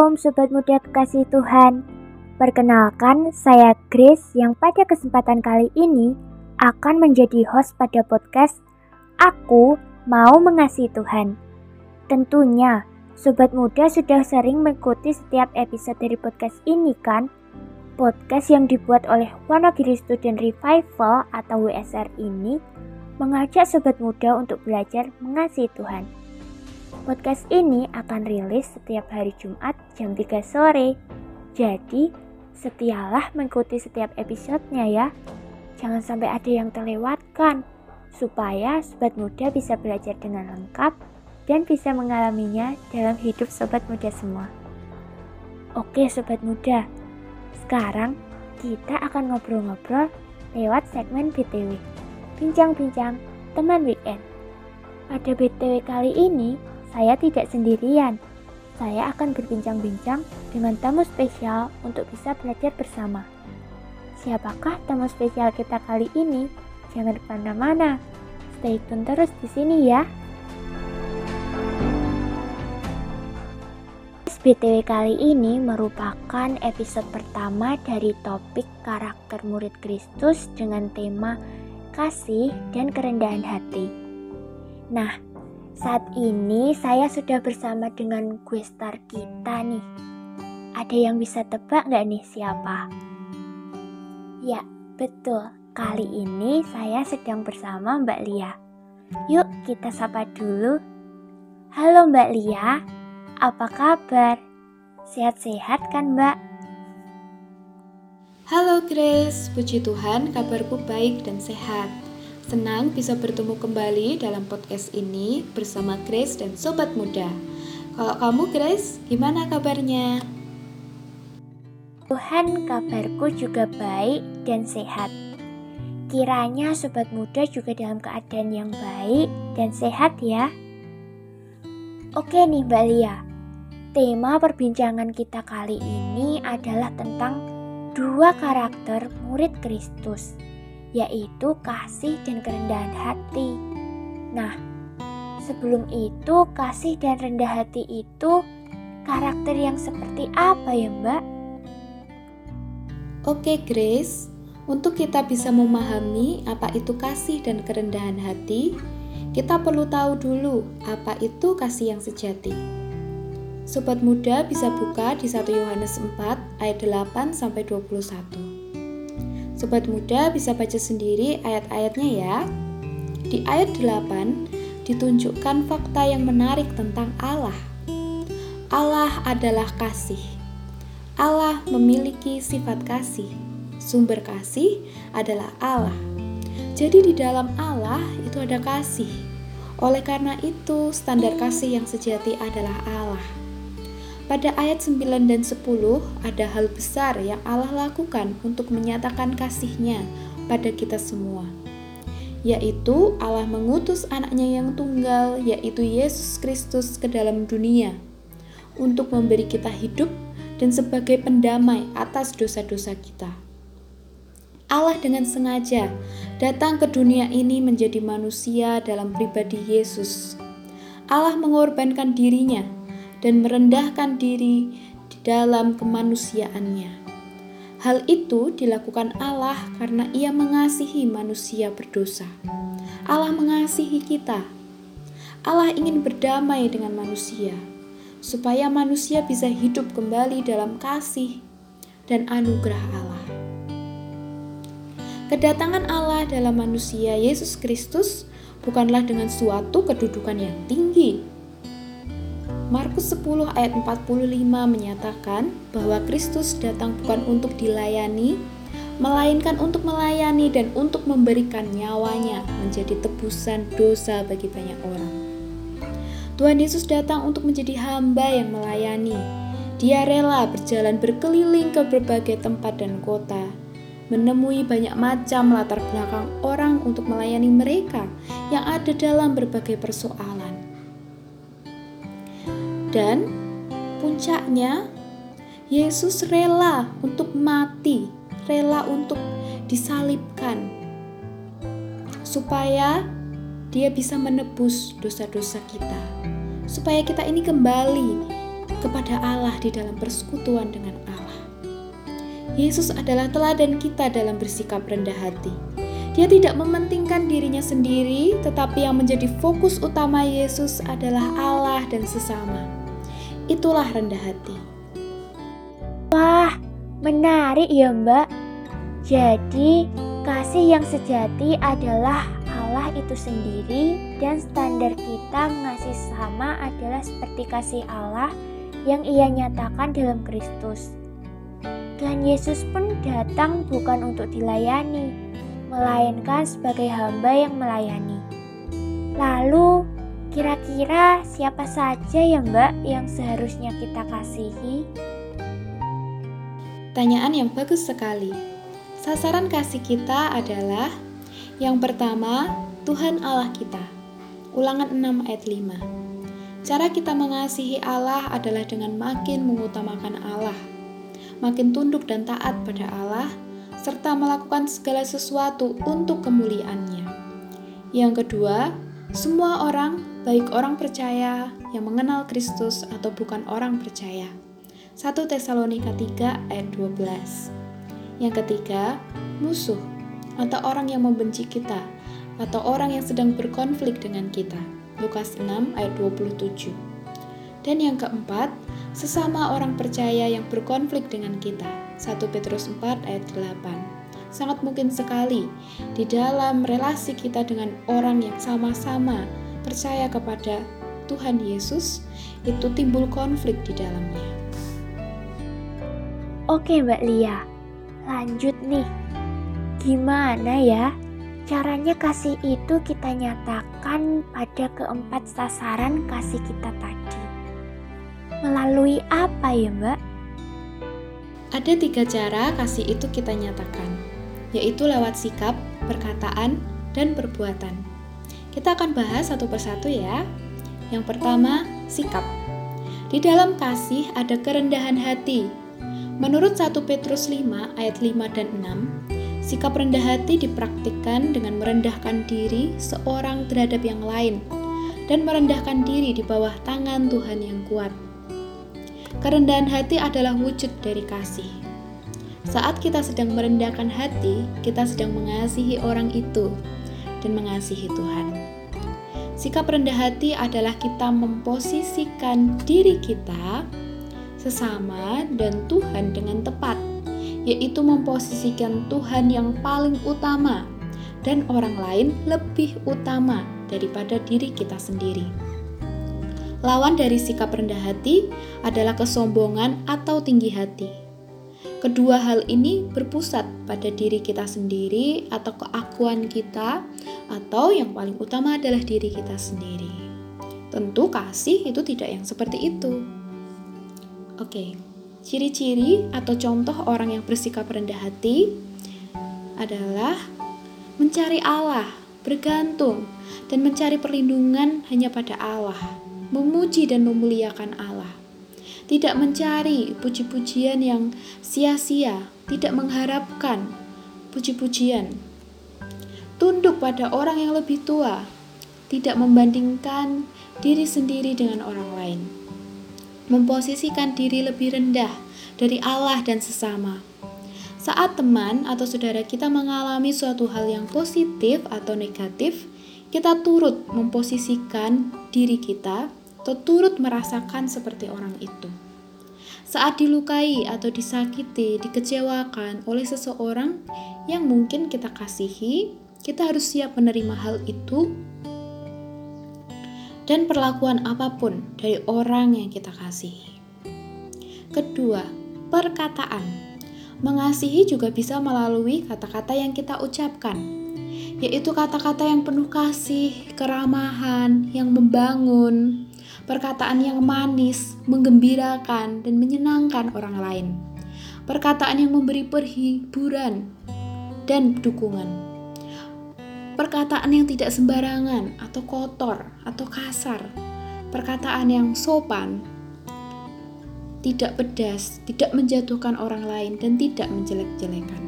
Om Sobat Muda Kekasih Tuhan. Perkenalkan, saya Grace yang pada kesempatan kali ini akan menjadi host pada podcast Aku Mau Mengasihi Tuhan. Tentunya, Sobat Muda sudah sering mengikuti setiap episode dari podcast ini kan? Podcast yang dibuat oleh Wonogiri Student Revival atau WSR ini mengajak Sobat Muda untuk belajar mengasihi Tuhan Podcast ini akan rilis setiap hari Jumat jam 3 sore. Jadi, setialah mengikuti setiap episodenya ya. Jangan sampai ada yang terlewatkan, supaya sobat muda bisa belajar dengan lengkap dan bisa mengalaminya dalam hidup sobat muda semua. Oke sobat muda, sekarang kita akan ngobrol-ngobrol lewat segmen BTW. Bincang-bincang teman weekend. Pada BTW kali ini, saya tidak sendirian. Saya akan berbincang-bincang dengan tamu spesial untuk bisa belajar bersama. Siapakah tamu spesial kita kali ini? Jangan ke mana-mana. Stay tune terus di sini ya. BTW kali ini merupakan episode pertama dari topik karakter murid Kristus dengan tema kasih dan kerendahan hati. Nah, saat ini saya sudah bersama dengan gue star kita nih. Ada yang bisa tebak nggak nih siapa? Ya, betul. Kali ini saya sedang bersama Mbak Lia. Yuk kita sapa dulu. Halo Mbak Lia, apa kabar? Sehat-sehat kan Mbak? Halo Grace, puji Tuhan kabarku baik dan sehat. Senang bisa bertemu kembali dalam podcast ini bersama Grace dan Sobat Muda. Kalau kamu Grace, gimana kabarnya? Tuhan kabarku juga baik dan sehat. Kiranya Sobat Muda juga dalam keadaan yang baik dan sehat ya. Oke nih Mbak Lia, tema perbincangan kita kali ini adalah tentang dua karakter murid Kristus yaitu kasih dan kerendahan hati. Nah, sebelum itu, kasih dan rendah hati itu karakter yang seperti apa ya, Mbak? Oke, Grace. Untuk kita bisa memahami apa itu kasih dan kerendahan hati, kita perlu tahu dulu apa itu kasih yang sejati. Sobat muda bisa buka di 1 Yohanes 4 ayat 8 sampai 21. Sobat muda bisa baca sendiri ayat-ayatnya ya. Di ayat 8 ditunjukkan fakta yang menarik tentang Allah. Allah adalah kasih. Allah memiliki sifat kasih. Sumber kasih adalah Allah. Jadi di dalam Allah itu ada kasih. Oleh karena itu, standar kasih yang sejati adalah Allah. Pada ayat 9 dan 10 ada hal besar yang Allah lakukan untuk menyatakan kasihnya pada kita semua. Yaitu Allah mengutus anaknya yang tunggal, yaitu Yesus Kristus ke dalam dunia untuk memberi kita hidup dan sebagai pendamai atas dosa-dosa kita. Allah dengan sengaja datang ke dunia ini menjadi manusia dalam pribadi Yesus. Allah mengorbankan dirinya dan merendahkan diri di dalam kemanusiaannya. Hal itu dilakukan Allah karena Ia mengasihi manusia berdosa. Allah mengasihi kita. Allah ingin berdamai dengan manusia, supaya manusia bisa hidup kembali dalam kasih dan anugerah Allah. Kedatangan Allah dalam manusia Yesus Kristus bukanlah dengan suatu kedudukan yang tinggi, Markus 10 ayat 45 menyatakan bahwa Kristus datang bukan untuk dilayani, melainkan untuk melayani dan untuk memberikan nyawanya menjadi tebusan dosa bagi banyak orang. Tuhan Yesus datang untuk menjadi hamba yang melayani. Dia rela berjalan berkeliling ke berbagai tempat dan kota, menemui banyak macam latar belakang orang untuk melayani mereka yang ada dalam berbagai persoalan. Dan puncaknya, Yesus rela untuk mati, rela untuk disalibkan, supaya Dia bisa menebus dosa-dosa kita, supaya kita ini kembali kepada Allah di dalam persekutuan dengan Allah. Yesus adalah teladan kita dalam bersikap rendah hati. Dia tidak mementingkan dirinya sendiri, tetapi yang menjadi fokus utama Yesus adalah Allah dan sesama. Itulah rendah hati. Wah, menarik ya, Mbak. Jadi, kasih yang sejati adalah Allah itu sendiri dan standar kita mengasihi sama adalah seperti kasih Allah yang ia nyatakan dalam Kristus. Dan Yesus pun datang bukan untuk dilayani, melainkan sebagai hamba yang melayani. Lalu, kira-kira siapa saja ya Mbak yang seharusnya kita kasihi? Pertanyaan yang bagus sekali. Sasaran kasih kita adalah yang pertama, Tuhan Allah kita. Ulangan 6 ayat 5. Cara kita mengasihi Allah adalah dengan makin mengutamakan Allah makin tunduk dan taat pada Allah, serta melakukan segala sesuatu untuk kemuliaannya. Yang kedua, semua orang, baik orang percaya yang mengenal Kristus atau bukan orang percaya. 1 Tesalonika 3 ayat 12. Yang ketiga, musuh atau orang yang membenci kita atau orang yang sedang berkonflik dengan kita. Lukas 6 ayat 27. Dan yang keempat, sesama orang percaya yang berkonflik dengan kita. 1 Petrus 4 ayat 8. Sangat mungkin sekali di dalam relasi kita dengan orang yang sama-sama percaya kepada Tuhan Yesus itu timbul konflik di dalamnya. Oke Mbak Lia, lanjut nih. Gimana ya caranya kasih itu kita nyatakan pada keempat sasaran kasih kita tadi? Melalui apa ya Mbak? Ada tiga cara kasih itu kita nyatakan, yaitu lewat sikap, perkataan, dan perbuatan. Kita akan bahas satu persatu ya. Yang pertama, sikap. Di dalam kasih ada kerendahan hati. Menurut 1 Petrus 5 ayat 5 dan 6, sikap rendah hati dipraktikkan dengan merendahkan diri seorang terhadap yang lain dan merendahkan diri di bawah tangan Tuhan yang kuat. Kerendahan hati adalah wujud dari kasih. Saat kita sedang merendahkan hati, kita sedang mengasihi orang itu dan mengasihi Tuhan. Sikap rendah hati adalah kita memposisikan diri kita sesama dan Tuhan dengan tepat, yaitu memposisikan Tuhan yang paling utama dan orang lain lebih utama daripada diri kita sendiri. Lawan dari sikap rendah hati adalah kesombongan atau tinggi hati. Kedua hal ini berpusat pada diri kita sendiri atau keakuan kita, atau yang paling utama adalah diri kita sendiri. Tentu, kasih itu tidak yang seperti itu. Oke, ciri-ciri atau contoh orang yang bersikap rendah hati adalah mencari Allah, bergantung, dan mencari perlindungan hanya pada Allah memuji dan memuliakan Allah. Tidak mencari puji-pujian yang sia-sia, tidak mengharapkan puji-pujian. Tunduk pada orang yang lebih tua, tidak membandingkan diri sendiri dengan orang lain. Memposisikan diri lebih rendah dari Allah dan sesama. Saat teman atau saudara kita mengalami suatu hal yang positif atau negatif, kita turut memposisikan diri kita atau turut merasakan seperti orang itu. Saat dilukai atau disakiti, dikecewakan oleh seseorang yang mungkin kita kasihi, kita harus siap menerima hal itu dan perlakuan apa pun dari orang yang kita kasihi. Kedua, perkataan. Mengasihi juga bisa melalui kata-kata yang kita ucapkan, yaitu kata-kata yang penuh kasih, keramahan, yang membangun, perkataan yang manis, menggembirakan, dan menyenangkan orang lain. Perkataan yang memberi perhiburan dan dukungan. Perkataan yang tidak sembarangan atau kotor atau kasar. Perkataan yang sopan, tidak pedas, tidak menjatuhkan orang lain, dan tidak menjelek-jelekan.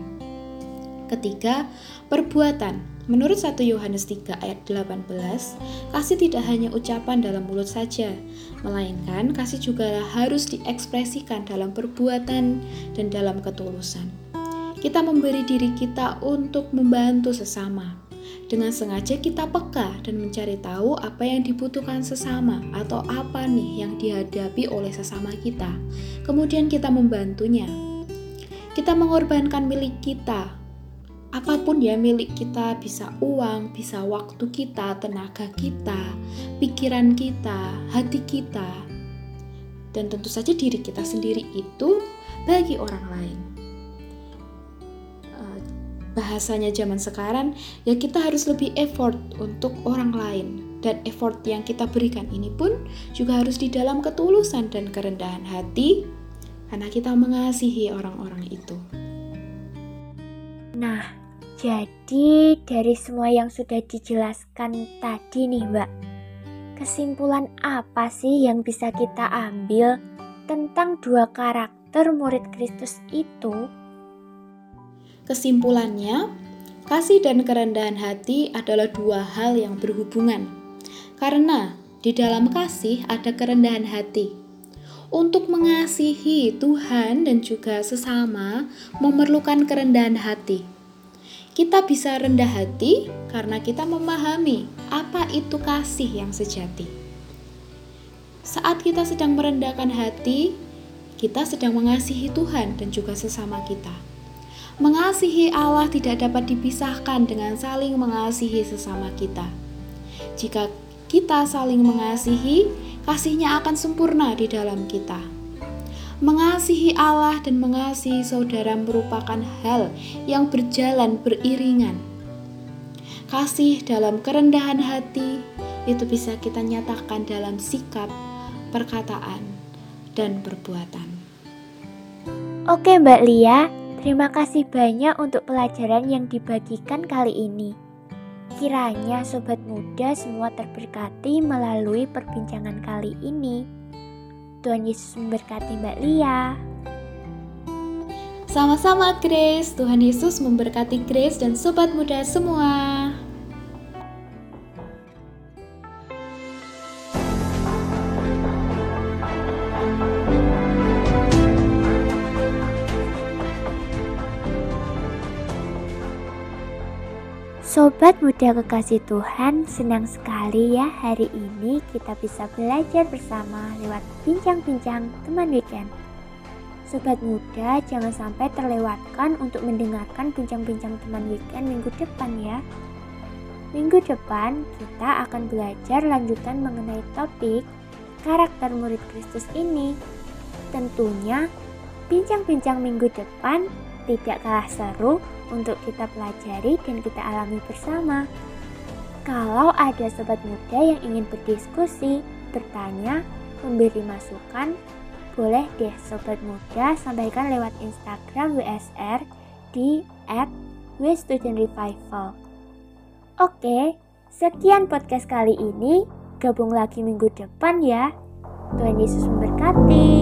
Ketiga, perbuatan Menurut 1 Yohanes 3 ayat 18, kasih tidak hanya ucapan dalam mulut saja, melainkan kasih juga harus diekspresikan dalam perbuatan dan dalam ketulusan. Kita memberi diri kita untuk membantu sesama. Dengan sengaja kita peka dan mencari tahu apa yang dibutuhkan sesama atau apa nih yang dihadapi oleh sesama kita. Kemudian kita membantunya. Kita mengorbankan milik kita apa pun ya milik kita, bisa uang, bisa waktu kita, tenaga kita, pikiran kita, hati kita, dan tentu saja diri kita sendiri itu bagi orang lain. Eh, bahasanya zaman sekarang, ya kita harus lebih effort untuk orang lain. Dan effort yang kita berikan ini pun juga harus di dalam ketulusan dan kerendahan hati, karena kita mengasihi orang-orang itu. Nah, jadi dari semua yang sudah dijelaskan tadi nih Mbak, kesimpulan apa sih yang bisa kita ambil tentang dua karakter murid Kristus itu? Kesimpulannya, kasih dan kerendahan hati adalah dua hal yang berhubungan. Karena di dalam kasih ada kerendahan hati. Untuk mengasihi Tuhan dan juga sesama memerlukan kerendahan hati. Kita bisa rendah hati karena kita memahami apa itu kasih yang sejati. Saat kita sedang merendahkan hati, kita sedang mengasihi Tuhan dan juga sesama kita. Mengasihi Allah tidak dapat dipisahkan dengan saling mengasihi sesama kita. Jika kita saling mengasihi, kasihnya akan sempurna di dalam kita. Mengasihi Allah dan mengasihi saudara merupakan hal yang berjalan beriringan. Kasih dalam kerendahan hati itu bisa kita nyatakan dalam sikap, perkataan, dan perbuatan. Oke, Mbak Lia, terima kasih banyak untuk pelajaran yang dibagikan kali ini. Kiranya sobat muda semua terberkati melalui perbincangan kali ini. Tuhan Yesus memberkati Mbak Lia. Sama-sama Grace, Tuhan Yesus memberkati Grace dan sobat muda semua. Sobat muda kekasih Tuhan, senang sekali ya hari ini kita bisa belajar bersama lewat bincang-bincang teman weekend. Sobat muda, jangan sampai terlewatkan untuk mendengarkan bincang-bincang teman weekend minggu depan ya. Minggu depan kita akan belajar lanjutan mengenai topik karakter murid Kristus ini. Tentunya, bincang-bincang minggu depan tidak kalah seru untuk kita pelajari dan kita alami bersama. Kalau ada sobat muda yang ingin berdiskusi, bertanya, memberi masukan, boleh deh sobat muda sampaikan lewat Instagram WSR di @wstudentrevival. Oke, sekian podcast kali ini. Gabung lagi minggu depan ya. Tuhan Yesus memberkati.